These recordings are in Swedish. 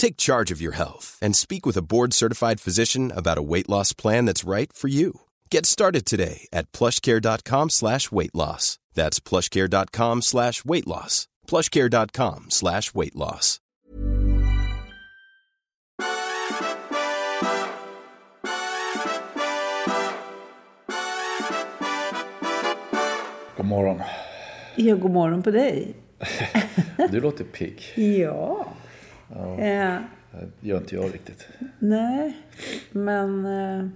Take charge of your health and speak with a board-certified physician about a weight loss plan that's right for you. Get started today at plushcare.com slash weight loss. That's plushcare.com slash weight loss. plushcare.com slash weight loss. God morgon. Ja, god morgon på dig. Du låter pigg. Ja. Eh, Det gör inte jag riktigt. nej, men eh,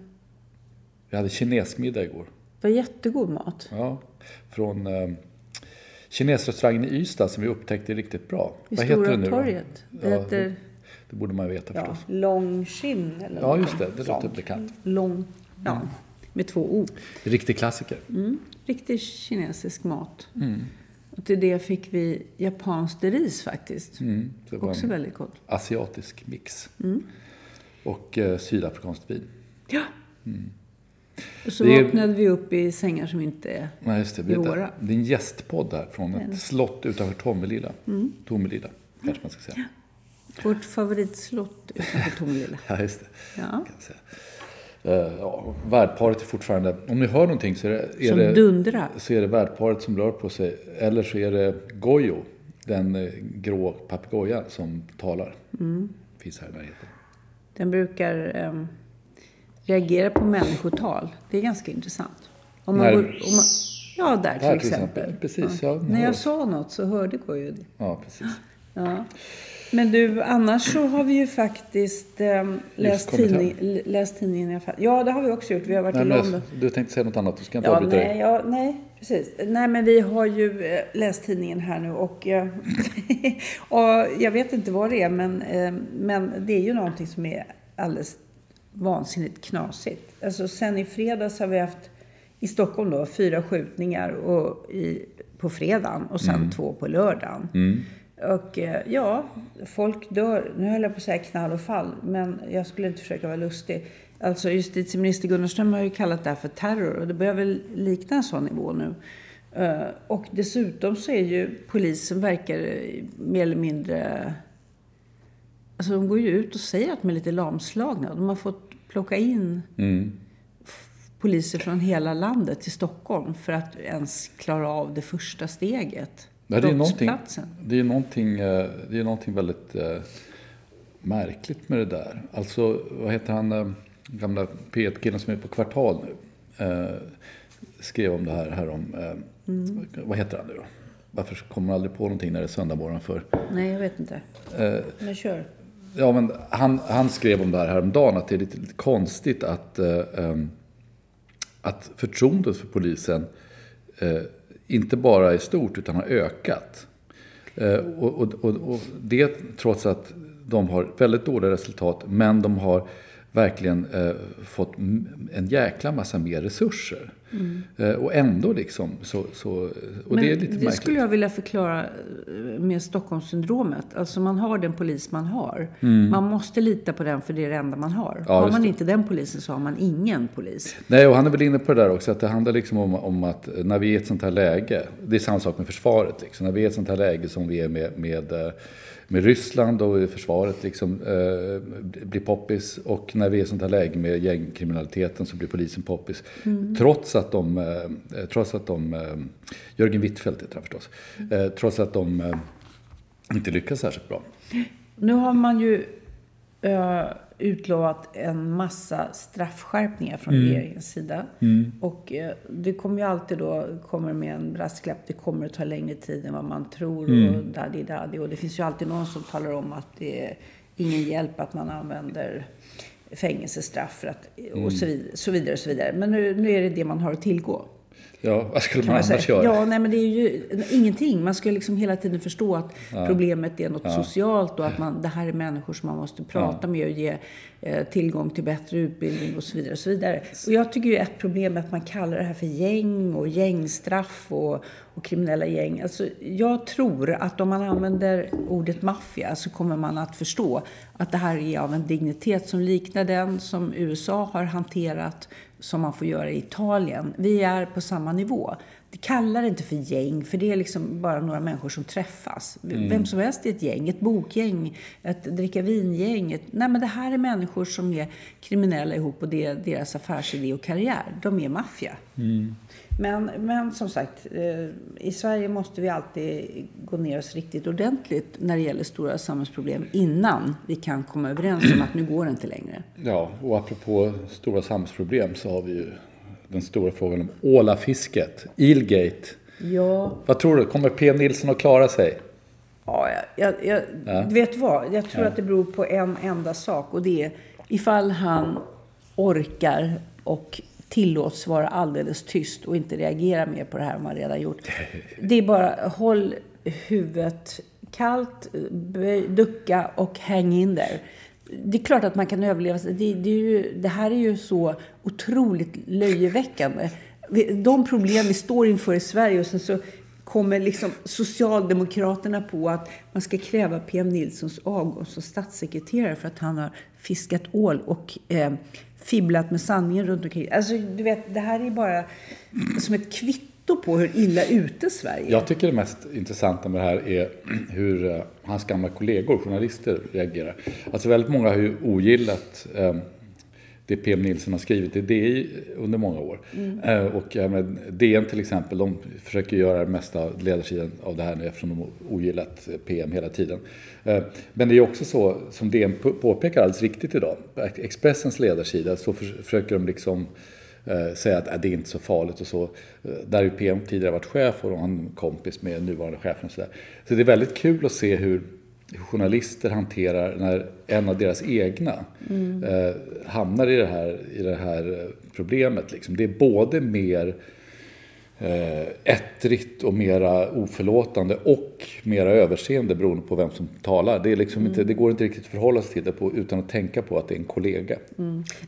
Vi hade kinesmiddag igår. det var jättegod mat. Ja, från eh, kinesrestaurangen i Ystad som vi upptäckte riktigt bra. I Vad heter Stora det nu torget. Det Ja, heter Det borde man veta ja, förstås. Långskinn eller Ja, just det. Det låter sånt. bekant. Lång, ja, med två O. Riktig klassiker. Riktig kinesisk mat. Mm. Och till det fick vi japanskt ris faktiskt. Mm, det var Också väldigt gott. asiatisk mix. Mm. Och eh, sydafrikanskt vin. Ja. Och så Det är- vaknade vi upp i sängar som inte är... Nej, just det. I Det, Åra. det är en gästpodd här från ett slott utanför Tomelilla. Mm. Tomelilla, kanske man ska säga. Vårt favoritslott utanför Tomelilla. Ja, just det. Ja. Kan jag säga. Eh, ja, värdparet är fortfarande... Om ni hör någonting så är det, är Som det, dundrar. så är det värdparet som rör på sig. Eller så är det Gojo, den eh, grå papegojan som talar. Mm. Finns här i närheten. Den brukar ehm, reagera på människotal. Det är ganska intressant. Om man När- går, om man, ja, där till Där till exempel. exempel. Precis, ja, När ja. jag sa något så hörde Gojo det. Ja, precis. Ja. Men du, annars så har vi ju faktiskt ehm, läst, tidning, läst tidningen i alla fall. Ja, det har vi också gjort. Vi har varit Nej, i London. du tänkte säga något annat, du ska inte Ja, avbryta nej, dig. ja, nej, precis. Nej, men vi har ju eh, läst tidningen här nu och, eh, och jag vet inte vad det är, men, eh, men det är ju någonting som är alldeles vansinnigt knasigt. Alltså sen i fredags har vi haft i Stockholm då fyra skjutningar och i, på fredagen och sen två på lördagen. Och eh, ja, folk dör. Nu höll jag på att säga knall och fall, men jag skulle inte försöka vara lustig. Alltså justitieminister Gunnar Ström har ju kallat det här för terror och det börjar väl likna en sån nivå nu. Eh, Och dessutom så är ju polisen verkar eh, mer eller mindre... Alltså de går ju ut och säger att de är lite lamslagna. De har fått plocka in Mm. poliser från hela landet till Stockholm för att ens klara av det första steget. Ja, det, är någonting, det, är någonting, eh, det är någonting väldigt eh, märkligt med det där. Alltså, vad heter han, eh, gamla P1-killen som är på Kvartal nu? Eh, skrev om det här, här om, eh, Mm. vad heter han nu då? Varför kommer man aldrig på någonting när det är söndag morgon för? Nej, jag vet inte. Eh, Men kör. Ja, men han, han skrev om det här häromdagen, att det är lite, lite konstigt att, eh, ehm, att förtroendet för polisen inte bara är stort utan har ökat. Eh, och, och, och, och det trots att de har väldigt dåliga resultat, men de har verkligen eh, fått en jäkla massa mer resurser. Eh, och ändå liksom så... så och Men det är lite det märkligt. skulle jag vilja förklara eh, med Stockholmssyndromet. Alltså man har den polis man har. Man måste lita på den för det är det enda man har. Mm. Ja, har man det. inte den polisen så har man ingen polis. Nej, och han är väl inne på det där också, att det handlar liksom om, om att när vi är i ett sånt här läge, det är samma sak med försvaret, liksom, när vi är i ett sånt här läge som vi är med, med, eh, med Ryssland och försvaret liksom, eh, blir poppis och när vi är i sånt här läge med gängkriminaliteten så blir polisen poppis. Trots att de, eh, trots att de, eh, Jörgen Wittfeldt heter han förstås, eh, trots att de eh, inte lyckas särskilt bra. Nu har man ju utlovat en massa straffskärpningar från Mm. regeringens sida. Och eh, det kommer ju alltid då, kommer med en brasklapp, det kommer att ta längre tid än vad man tror Mm. och daddy daddy. Och det finns ju alltid någon som talar om att det är ingen hjälp att man använder fängelsestraff för att, Mm. och så vidare, så vidare. Så vidare. Men nu, nu är det det man har att tillgå. Ja, vad skulle man man annars säga. göra? Ja, nej, men det är ju ingenting. Man ska liksom hela tiden förstå att problemet är något socialt och att man, det här är människor som man måste prata med och ge Eh, tillgång till bättre utbildning och så vidare. Och, så vidare. och jag tycker ju ett problem är att man kallar det här för gäng och gängstraff och, och kriminella gäng. Alltså, jag tror att om man använder ordet maffia så kommer man att förstå att det här är av en dignitet som liknar den som USA har hanterat som man får göra i Italien. Vi är på samma nivå. Det kallar det inte för gäng, för det är liksom bara några människor som träffas. Vem som helst är ett gäng, ett bokgäng, ett dricka vingäng. Ett, nej, men det här är människor som är kriminella ihop och det är deras affärsidé och karriär. De är maffia. Men, men som sagt, eh, i Sverige måste vi alltid gå ner oss riktigt ordentligt när det gäller stora samhällsproblem innan vi kan komma överens om att nu går det inte längre. Ja, och apropå stora samhällsproblem så har vi ju den stora frågan om ålafisket, Eelgate. Ja, Vad tror du, kommer P. Nilsson att klara sig? Ja, jag, jag, jag, Vet vad? Jag tror att det beror på en enda sak. Och det är ifall han orkar och tillåts vara alldeles tyst och inte reagera mer på det här man redan gjort. Det är bara håll huvudet kallt, ducka och häng in där. Det är klart att man kan överleva. Det, det, är ju, det här är ju så otroligt löjeväckande. De problem vi står inför i Sverige och sen så kommer liksom Socialdemokraterna på att man ska kräva PM Nilssons avgång som statssekreterare för att han har fiskat ål och eh, fibblat med sanningen runt omkring. Alltså, du vet, det här är bara som ett kvitto på hur illa ute Sverige är. Jag tycker det mest intressanta med det här är hur eh, hans gamla kollegor, journalister, reagerar. Alltså väldigt många har ju ogillat eh, det PM Nilsson har skrivit i DI under många år. Eh, och DN till exempel, de försöker göra det mesta av ledarsidan av det här nu eftersom de ogillat PM hela tiden. Eh, men det är också så, som DN på- påpekar alldeles riktigt idag, Expressens ledarsida, så för, försöker de liksom säga att äh, det är inte så farligt och så. Eh, Där har ju PM tidigare varit chef och han kompis med nuvarande chefen och sådär. Så det är väldigt kul att se hur journalister hanterar när en av deras egna eh, hamnar i det här, i det här eh, problemet. Liksom. Det är både mer eh, ettrigt och mera oförlåtande och mera överseende beroende på vem som talar. Det, liksom inte, det går inte riktigt att förhålla sig till det på, utan att tänka på att det är en kollega.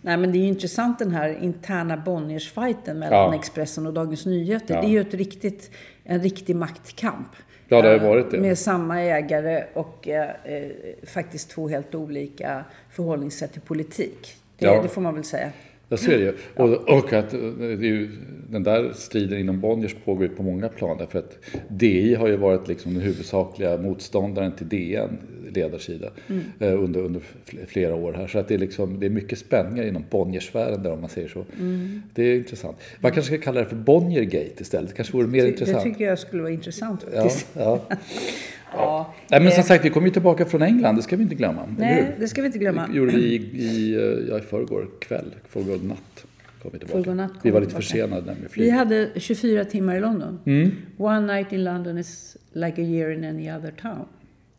Nej, men det är ju intressant den här interna Bonniers-fighten mellan Ja. Expressen och Dagens Nyheter. Ja. Det är ju ett riktigt, en riktig maktkamp. Ja, det har Eh, varit det. Med samma ägare och eh, eh, faktiskt två helt olika förhållningssätt till politik. Det, Ja. det får man väl säga. Jag ser det ju. Och, och att eh, det ju, den där striden inom Bonniers pågår ju på många plan. Därför att DI har ju varit liksom den huvudsakliga motståndaren till DN ledarsida eh, under, under fl- flera år här. Så att det är, liksom, det är mycket spänningar inom Bonniersfären där om man säger så. Det är intressant. Man kanske ska kalla det för Bonniergate istället. Det kanske vore mer Det intressant. tycker jag skulle vara intressant Ja, faktiskt. ja. Ja. Nej, men som Eh, sagt, vi kommer ju tillbaka från England, det ska vi inte glömma. Nej, det ska vi inte glömma. Det gjorde vi i, i, eh, ja, i förrgår kväll, förrgår natt. Kom vi, tillbaka. Natt kom vi var vi lite tillbaka. försenade med Vi flyget. hade 24 timmar i London. Mm. One night in London is like a year in any other town.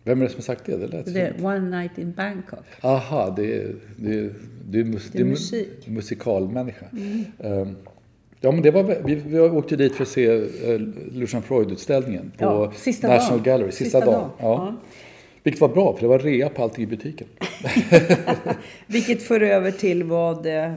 Vem är det som har sagt det? Det lät Det är. One night in Bangkok. Aha, det är, det är, det är, mus, Det är mu- musik. Mm. musikalmänniska. Ja, men det var, vi, vi åkte dit för att se uh, Lucian Freud-utställningen på Ja, National dagen. Gallery. Sista, Sista dagen. dagen, Ja. ja. Vilket var bra, för det var rea på allting i butiken. Vilket för över till vad eh,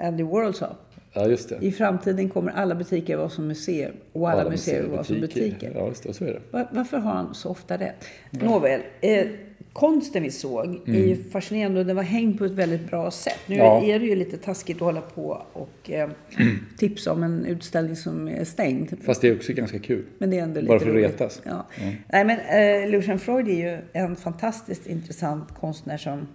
Andy Warhol sa. Ja, just det. I framtiden kommer alla butiker vara som museer och alla, museer vara som butiker. Ja, just det. Så är det. Var, varför har han så ofta rätt? Nåväl, eh, konsten vi såg är ju fascinerande och den var hängd på ett väldigt bra sätt. Nu Ja. är det ju lite taskigt att hålla på och eh, tipsa om en utställning som är stängd. Fast det är också ganska kul. Men det är ändå lite Bara för att retas. Ja. Nej, men eh, Lucian Freud är ju en fantastiskt intressant konstnär som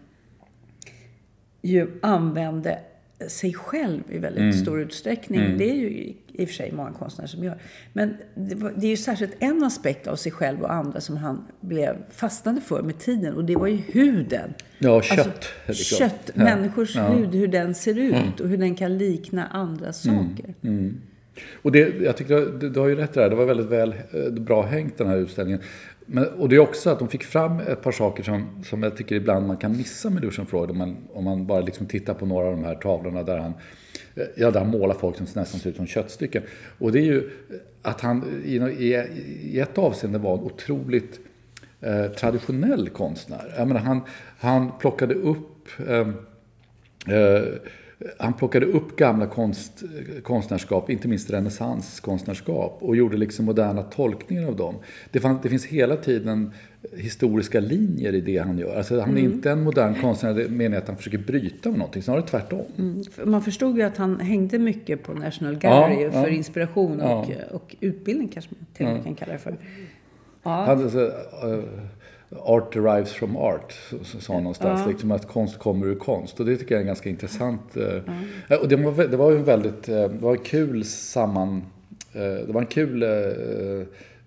ju använde sig själv i väldigt Mm. stor utsträckning. Det är ju i och för sig många konstnärer som gör. Men det, var, det är ju särskilt en aspekt av sig själv och andra som han blev fastnade för med tiden. Och det var ju huden. Ja, kött. Alltså, kött, Ja. människors Ja. Mm. hud, hur den ser ut och hur den kan likna andra saker. Och det, jag tycker du, du har ju rätt där. Det var väldigt väl, eh, bra hängt den här utställningen. Men, och det är också att de fick fram ett par saker som, som jag tycker ibland man kan missa med Lucian Freud. Om man, om man bara liksom tittar på några av de här tavlorna där han, ja, där han målar folk som nästan ser ut som köttstycken. Och det är ju att han i, i, i ett avseende var en otroligt eh, traditionell konstnär. Jag menar, han, han plockade upp ehm, eh, Eh, han plockade upp gamla konst, konstnärskap, inte minst renässanskonstnärskap och gjorde liksom moderna tolkningar av dem. Det, fann, det finns hela tiden historiska linjer i det han gör. Alltså han är inte en modern konstnär, jag att han försöker bryta med någonting, snarare tvärtom. Mm. Man förstod ju att han hängde mycket på National Gallery Ja, för ja. inspiration och, Ja. och utbildning kanske man till och med kan kalla det för. Han, alltså, eh, art derives from art, sa han någonstans. Liksom att konst kommer ur konst. Och det tycker jag är en ganska intressant. eh, Och det var, det var en väldigt, eh, det var en kul samman... eh, Det var en kul...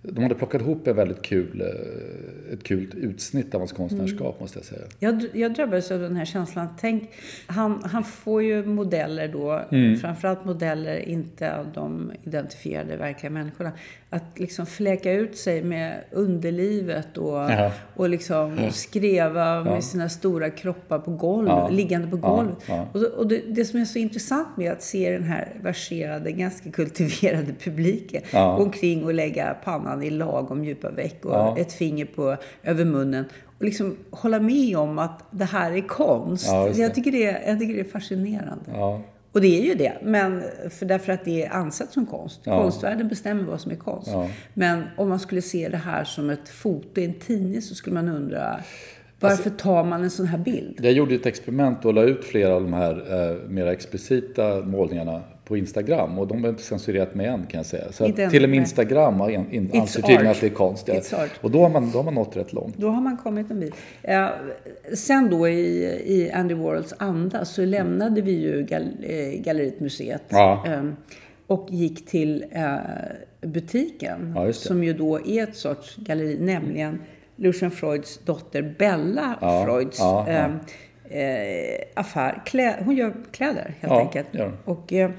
De hade plockat ihop en väldigt kul, eh, ett kul utsnitt av hans konstnärskap, måste jag säga. Jag, jag drabbades av den här känslan. Tänk, han, han får ju modeller då, Mm. framförallt modeller inte av de identifierade verkliga människorna. Att liksom fläka ut sig med underlivet och, Ja. och liksom skreva med sina stora kroppar på golv, Ja. liggande på Ja, ja. Och, och det, det som är så intressant med att se den här verserade, ganska kultiverade publiken Ja. gå omkring och lägga pannan i lagom djupa veck och Ja. ett finger på, över munnen. Och liksom hålla med om att det här är konst. Ja, jag, tycker det är, jag tycker det är fascinerande. Ja. Och det är ju det, men för därför att det är ansett som konst. Ja. Konstvärlden bestämmer vad som är konst. Men om man skulle se det här som ett foto i en tidning så skulle man undra varför Alltså- tar man en sån här bild? Jag gjorde ett experiment och la ut flera av de här eh, mer explicita målningarna på Instagram. Och de har inte censurerat mig än kan jag säga. Så till och med. Instagram anser tydligen att det är konst. Och då har, man, då har man nått rätt långt. Då har man kommit en bit. Eh, sen då i, i Andy Warhols anda så lämnade vi ju gal, eh, Galleriet Museet. Ja. eh, och gick till eh, butiken. Ja, som ju då är ett sorts galleri, nämligen Lucian Freuds dotter Bella Ja, Freuds ja. Eh, affär. Klä, hon gör kläder helt Ja, enkelt. hon. Och eh,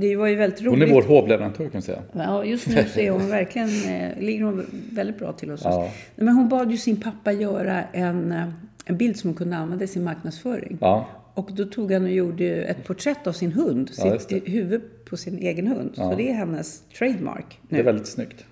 det var ju väldigt roligt. Hon är vår hovleverantör kan man säga. Ja, just nu så är hon verkligen, eh, ligger hon väldigt bra till hos oss. Ja. Nej, Men hon bad ju sin pappa göra en, eh, en bild som hon kunde använda i sin marknadsföring. Ja. Och då tog han och gjorde ett porträtt av sin hund, Ja, sitt huvud på sin egen hund. Så det är hennes trademark Det nu. är väldigt snyggt.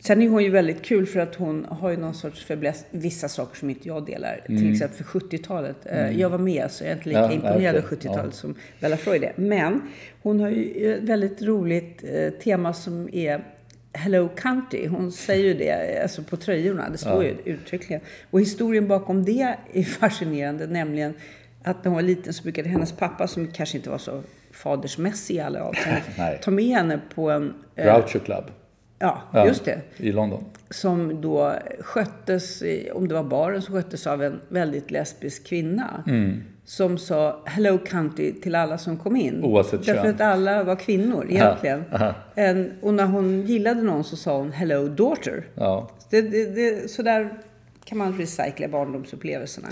Sen är hon ju väldigt kul för att hon har ju någon sorts fäbless, vissa saker som inte jag delar. Till exempel för 70-talet. Eh, Jag var med så jag är inte lika Mm. Ja, imponerad av okej. 70-talet Ja. som Bella Freud är. Men hon har ju ett väldigt roligt eh, tema som är Hello Country. Hon säger ju det alltså på tröjorna. Det står ju uttryckligen. Och historien bakom det är fascinerande. Nämligen att när hon var liten så brukade hennes pappa, som kanske inte var så fadersmässig i alla avseenden, ta med henne på en... eh, Groucho Club. Ja, Ja, just det I London. som då sköttes, om det var baren, som sköttes av en väldigt lesbisk kvinna. Mm. Som sa Hello Country till alla som kom in. Oavsett Därför kön. att alla var kvinnor egentligen. aha. En, och när hon gillade någon så sa hon Hello Daughter. Ja. Det, det, det, så där kan man recycla barndomsupplevelserna.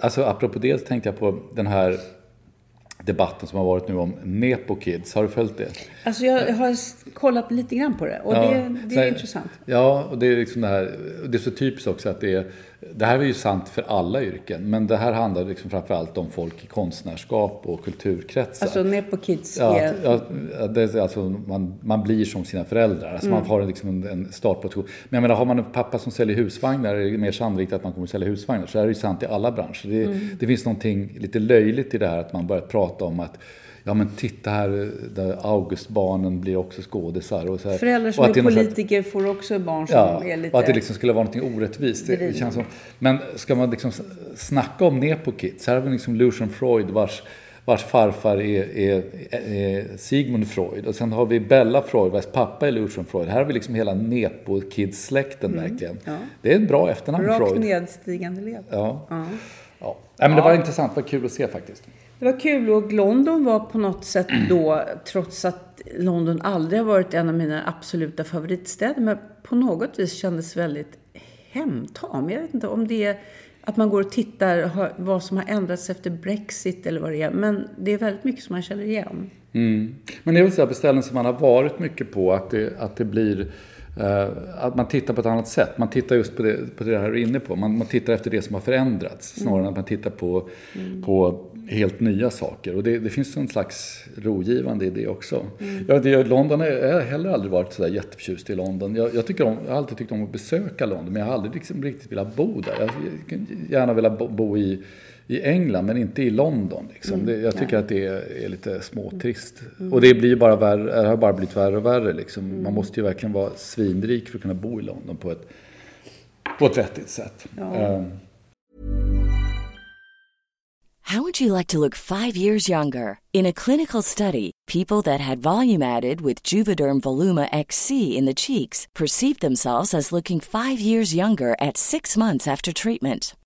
Alltså apropå det så tänkte jag på den här debatten som har varit nu om Nepo Kids. Har du följt det? Alltså jag har kollat lite grann på det och det, det så är här- intressant. Ja, och det är liksom det här, det är så typiskt också att det är, det här är ju sant för alla yrken, men det här handlar liksom framförallt om folk i konstnärskap och kulturkretsar. Alltså Nepo Kids Ja, är... ja, det är alltså man, man blir som sina föräldrar. Alltså Mm. Man har liksom en, en startposition. Men jag menar, har man en pappa som säljer husvagnar är det mer sannolikt att man kommer att sälja husvagnar. Så är det ju sant i alla branscher. Det, Mm. det finns någonting lite löjligt i det här att man börjar prata om att ja men titta här, där Augustbarnen blir också skådisar. Och så här. Föräldrar som är politiker att, får också barn som ja, är lite... och att det liksom skulle vara något orättvist. Det, det känns som, men ska man liksom snacka om nepo-kids, här har vi liksom Lucian Freud vars vars farfar är, är, är, Sigmund Freud. Och sen har vi Bella Freud, vars pappa är Lucian Freud. Här har vi liksom hela Nepo-kids-släkten mm. verkligen. Ja. Det är ett bra efternamn, Rakt Freud. nedstigande led. Ja. ja. ja. Nej, men det var intressant, det var kul att se faktiskt. Det var kul och London var på något sätt då, trots att London aldrig har varit en av mina absoluta favoritstäder, men på något vis kändes väldigt hemtam. Jag vet inte om det är att man går och tittar vad som har ändrats efter Brexit eller vad det är. Men det är väldigt mycket som man känner igen. Mm. Men det är väl så beställen som man har varit mycket på, att det, att det blir att man tittar på ett annat sätt. Man tittar just på det, på det här du är inne på. Man, man tittar efter det som har förändrats snarare mm. än att man tittar på, mm. på helt nya saker. Och det, det finns en slags rogivande i det också. Mm. Jag, det, London är, jag har heller aldrig varit så där jätteförtjust i London. Jag, jag, tycker om, jag har alltid tyckt om att besöka London men jag har aldrig liksom riktigt velat bo där. Jag, jag gärna velat bo, bo i i England men inte i London. Liksom. Mm, det, jag tycker nej. att det är, är lite småtrist. Mm. Och det blir bara värre, det har bara blivit värre och värre. Liksom. Mm. Man måste ju verkligen vara svinrik för att kunna bo i London på ett, på ett vettigt sätt. Ja. Um. How would you like to look five years younger? In a clinical study, people that had volume added with Juvederm Voluma XC in the cheeks perceived themselves as looking five years younger at six months after treatment.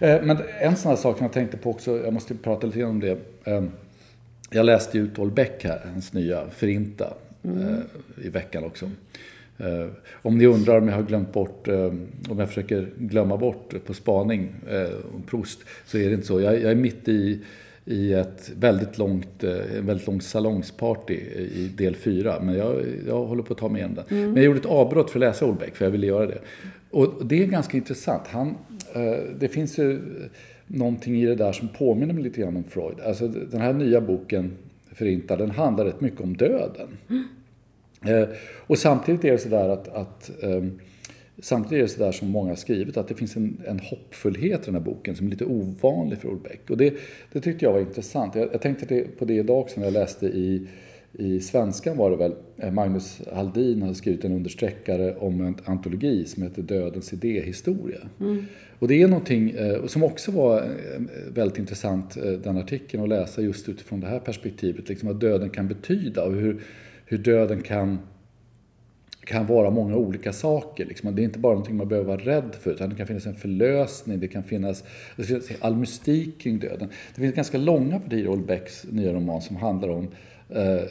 Eh, men en sån här sak som jag tänkte på också, jag måste prata lite om det. Ehm, jag läste ju Tol Beck här, hans nya Förinta, mm. Eh, i veckan också. Eh, om ni undrar om jag har glömt bort, om jag försöker glömma bort på spaning om Proust, så är det inte så. Jag, jag är mitt i i ett väldigt långt, en väldigt långt salongsparty i del 4. Men jag, jag håller på att ta mig igen den. Mm. Men jag gjorde ett avbrott för att läsa Olbeck, för jag ville göra det. Och det är ganska intressant. Han, Eh, det finns ju någonting i det där som påminner mig lite grann om Freud. Alltså den här nya boken, Förintad, den handlar rätt mycket om döden. Mm. Och samtidigt är det sådär att, att ehm, Samtidigt är det sådär som många har skrivit, att det finns en, en hoppfullhet i den här boken som är lite ovanlig för Olbeck. Och det, det tyckte jag var intressant. Jag, jag tänkte på det idag också när jag läste i i svenskan var det väl, eh, Magnus Haldin hade skrivit en understreckare om en antologi som heter Dödens idéhistoria. Mm. Och det är någonting eh, som också var eh, väldigt intressant, den artikeln, att läsa just utifrån det här perspektivet, liksom vad döden kan betyda och hur, hur döden kan kan vara många olika saker. Liksom. Det är inte bara någonting man behöver vara rädd för, utan det kan finnas en förlösning, det kan finnas, det finns all mystik kring döden. Det finns ganska långa partier i Olbecks nya roman som handlar om eh,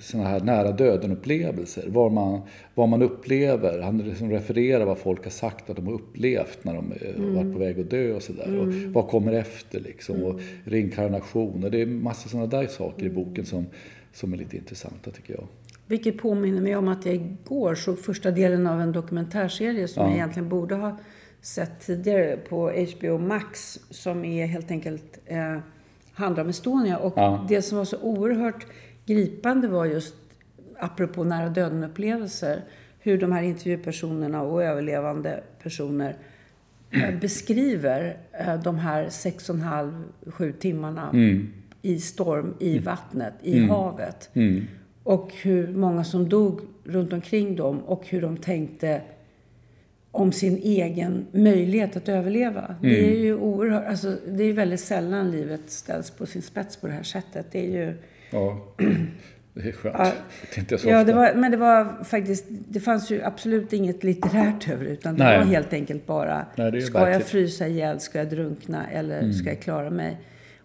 sådana här nära döden-upplevelser. Vad man, vad man upplever. Han liksom refererar vad folk har sagt att de har upplevt när de eh, mm. varit på väg att dö och sådär. Mm. vad kommer efter liksom. Mm. Och reinkarnation. Och det är massa sådana där saker i boken som, som är lite intressanta tycker jag. Vilket påminner mig om att jag igår såg första delen av en dokumentärserie som ja. jag egentligen borde ha sett tidigare på HBO Max. Som är helt enkelt eh, handlar om Estonia. Och ja. det som var så oerhört gripande var just, apropå nära döden-upplevelser, hur de här intervjupersonerna och överlevande personer eh, beskriver eh, de här sex och en halv, sju timmarna i storm, i vattnet, i havet. Och hur många som dog runt omkring dem och hur de tänkte om sin egen möjlighet att överleva. Det är ju oerhört, alltså det är väldigt sällan livet ställs på sin spets på det här sättet. Det är ju... Ja, det är skönt. Ja, det jag så Ja, ofta. det var, men det var faktiskt, det fanns ju absolut inget litterärt över utan det Nej. var helt enkelt bara, Nej, ska jag verkligt. frysa ihjäl, ska jag drunkna eller ska jag klara mig?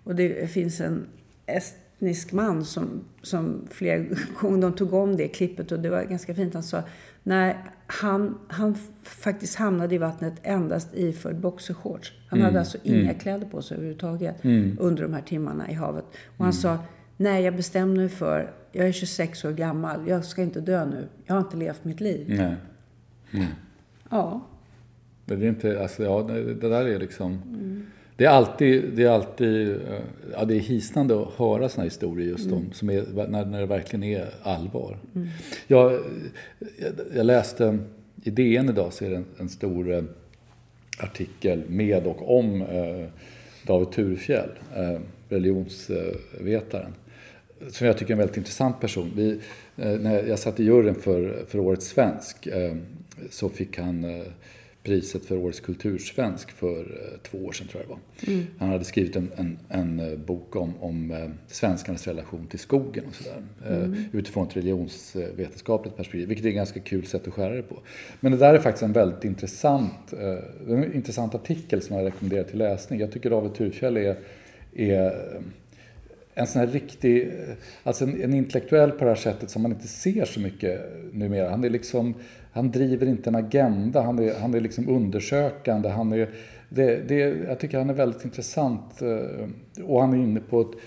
Och det finns en estnisk man som, som flera gånger, de tog om det klippet och det var ganska fint, han sa, nej, han, han faktiskt hamnade i vattnet endast iförd boxershorts. Han hade alltså inga kläder på sig överhuvudtaget under de här timmarna i havet. Och han sa, nej jag bestämde mig för, jag är 26 år gammal, jag ska inte dö nu. Jag har inte levt mitt liv. Nej. Ja. Men det är inte, alltså, ja, det, det där är liksom... Det är alltid, det är alltid, eh, ja det är hisnande att höra här historier just om, som är, när, när det verkligen är allvar. Jag, jag, jag läste, i DN idag så är det en, en stor eh, artikel med och om eh, David Turefjell, eh, religionsvetaren. Som jag tycker är en väldigt intressant person. Vi, eh, när jag satt i juryn för, för Årets svensk eh, så fick han eh, priset för Årets kultursvensk för två år sedan tror jag det var. Han hade skrivit en, en, en bok om, om svenskarnas relation till skogen och sådär. Eh, utifrån ett religionsvetenskapligt perspektiv, vilket är ett ganska kul sätt att skära det på. Men det där är faktiskt en väldigt intressant, en intressant artikel som jag rekommenderar till läsning. Jag tycker David Turfjell är, är en sån här riktig, alltså en, en intellektuell på det här sättet som man inte ser så mycket numera. Han är liksom, han driver inte en agenda, han är, han är liksom undersökande, han är, det, det, jag tycker han är väldigt intressant eh, och han är inne på, ett,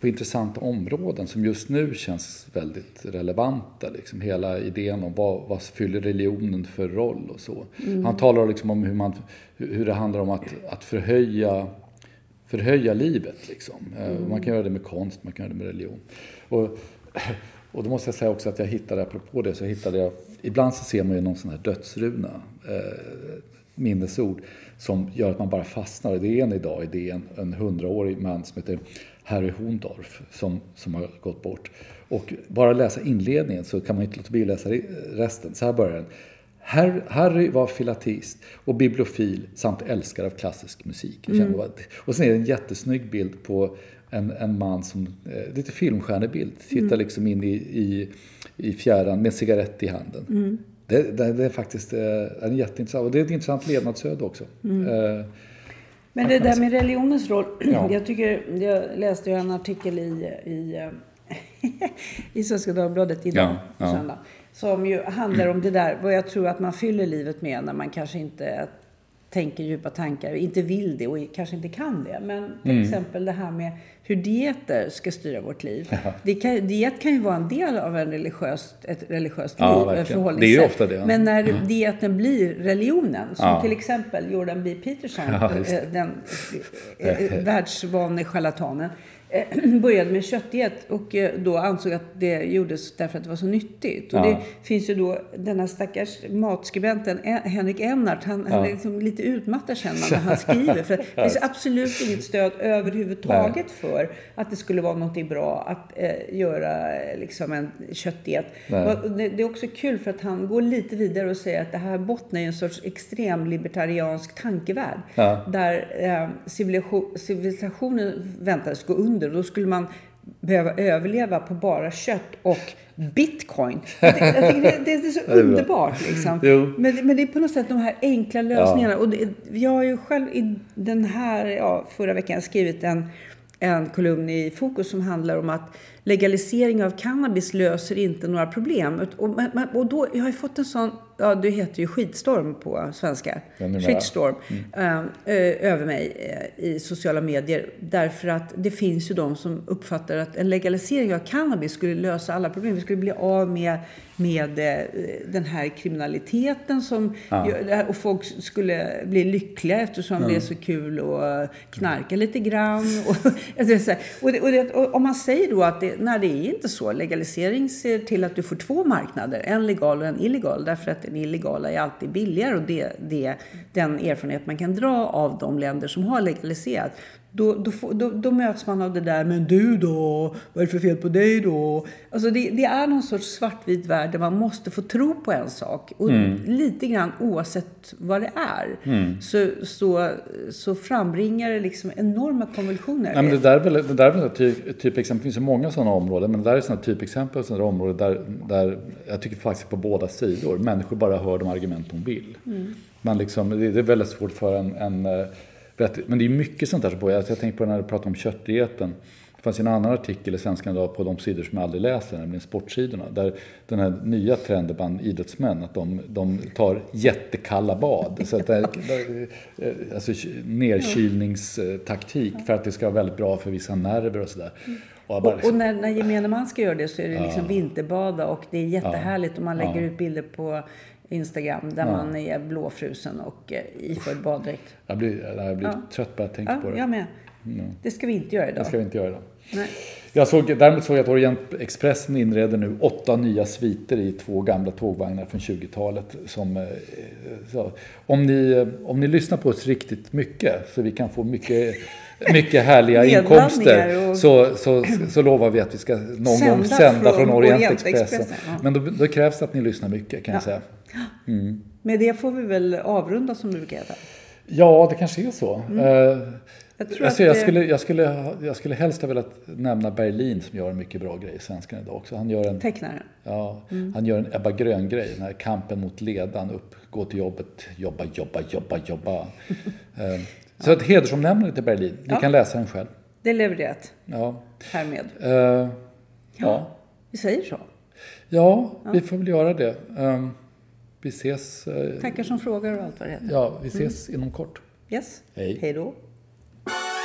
på intressanta områden som just nu känns väldigt relevanta. Liksom. Hela idén om vad, vad fyller religionen för roll och så. Han talar liksom om hur, man, hur det handlar om att, att förhöja förhöja livet. Liksom. Eh, Man kan göra det med konst, man kan göra det med religion. Och, och då måste jag säga också att jag hittade, apropå det, så hittade jag, ibland så ser man ju någon sån här dödsruna, eh, minnesord, som gör att man bara fastnar. Det är en idag, det är en, en hundraårig man som heter Harry Hondorf som, som har gått bort. Och bara läsa inledningen så kan man inte låta bli att läsa resten. Så här börjar den. Har- Harry var filatist och bibliofil samt älskare av klassisk musik. Bara- Och sen är det en jättesnygg bild på en, en man som, eh, lite filmstjärnebild, tittar liksom in i, i, i fjärran med en cigarett i handen. Det, det, det är faktiskt eh, en jätteintressant, och det är ett intressant levnadsöde också. Eh, Men det där med religionens roll. Ja. Jag, tycker, jag läste ju en artikel i, i, i Svenska Dagbladet idag Ja, ja. söndag. Som ju handlar om det där, vad jag tror att man fyller livet med när man kanske inte tänker djupa tankar, inte vill det och kanske inte kan det. Men till Mm. exempel det här med hur dieter ska styra vårt liv. Det kan, diet kan ju vara en del av en religiöst, ett religiöst Ja, liv, verkligen. förhållningssätt. Det är ofta det, ja. Men när dieten blir religionen, som Ja. till exempel Jordan B. Peterson, eh, den eh, världsvane charlatanen, eh, började med köttdiet och eh, då ansåg att det gjordes därför att det var så nyttigt. Och Ja. det finns ju då den här stackars matskribenten eh, Henrik Ennart, han, han är liksom lite utmattad känner när han skriver. För det finns absolut inget stöd överhuvudtaget för att det skulle vara något bra att eh, göra eh, liksom en köttdiet. Nej. Det, det är också kul för att han går lite vidare och säger att det här bottnar i en sorts extrem libertariansk tankevärld. Ja. Där eh, civilisation, civilisationen väntades gå under och då skulle man behöva överleva på bara kött och bitcoin. Jag tycker, jag tycker det, det är så underbart. Liksom. Men, men det är på något sätt de här enkla lösningarna. Och det, jag har ju själv i den här, ja, förra veckan skrivit en, en kolumn i Fokus som handlar om att legalisering av cannabis löser inte några problem. Och, men- och då, jag har ju fått en sån, ja det heter ju skitstorm på svenska. Ja, numera. Shitstorm. eh, över mig eh, i sociala medier. Därför att det finns ju de som uppfattar att en legalisering av cannabis skulle lösa alla problem. Vi skulle bli av med, med eh, den här kriminaliteten som gör, och folk skulle bli lyckliga eftersom det är så kul att knarka lite grann. Och, alltså, och, det, och, det, och om man säger då att det, nej, det är inte så. Legalisering ser till att du får två marknader, en legal och en illegal. Därför att den illegala är alltid billigare och det, är den erfarenhet man kan dra av de länder som har legaliserat. Då, då, då, då, möts man av det där, men du då? Vad är det för fel på dig då? Alltså det, det är någon sorts svartvit värld där man måste få tro på en sak. Och mm. lite grann oavsett vad det är. Mm. Så, så, så frambringar det liksom enorma konvulsioner. Nej, men det där är väl, det där är väl ett typ, typexempel. Det finns ju många sådana områden. Men det där är sådana typexempel sådana områden där, där jag tycker faktiskt på båda sidor. Människor bara hör de argument de vill. Mm. Man liksom, det, det är väldigt svårt för en, en eh, men det är mycket sånt där som pågår. Jag tänker på när du pratade om köttdieten. Det fanns en annan artikel i Svenskan idag på de sidor som jag aldrig läser, nämligen sportsidorna. Där den här nya trenden bland idrottsmän, att de, de tar jättekalla bad. Så att det, alltså nedkylningstaktik för att det ska vara väldigt bra för vissa nerver och sådär. Och, och, och, när, när gemene man ska göra det så är det liksom ja. vinterbada och det är jättehärligt och man lägger ja. ut bilder på Instagram där ja. man är blåfrusen och eh, iförd baddräkt. Jag blir, jag blir ja. trött bara jag tänker ja, på det. Jag med. Mm. Det ska vi inte göra idag. Det ska vi inte göra idag. Nej. Jag såg, däremot såg jag att Orientexpressen inreder nu åtta nya sviter i två gamla tågvagnar från 20-talet. Som, eh, så, om, ni, om ni lyssnar på oss riktigt mycket så vi kan få mycket mycket härliga inkomster och... så, så, så lovar vi att vi ska någon sända gång sända från, från Orientexpressen. Orient ja. Men då, då, krävs det att ni lyssnar mycket kan ja. jag säga. Mm. Med det får vi väl avrunda som det brukar heta. Ja, det kanske är så. Mm. Uh, jag, tror alltså, jag, det... skulle, jag, skulle, jag skulle helst ha velat nämna Berlin som gör en mycket bra grej i Svenskan idag också. Han gör en, Tecknaren? Ja, mm. han gör en Ebba Grön-grej. Den här kampen mot ledan, upp, gå till jobbet, jobba, jobba, jobba, jobba. uh, så ett hedersomnämnande till Berlin. Ni ja. kan läsa den själv. Det är levererat. Ja. Härmed. Uh, ja. ja. Vi säger så. Ja, ja, vi får väl göra det. Um, vi ses... Uh, Tackar som frågar och allt vad det heter. Ja, vi ses mm. inom kort. Yes. Hej. Hej då.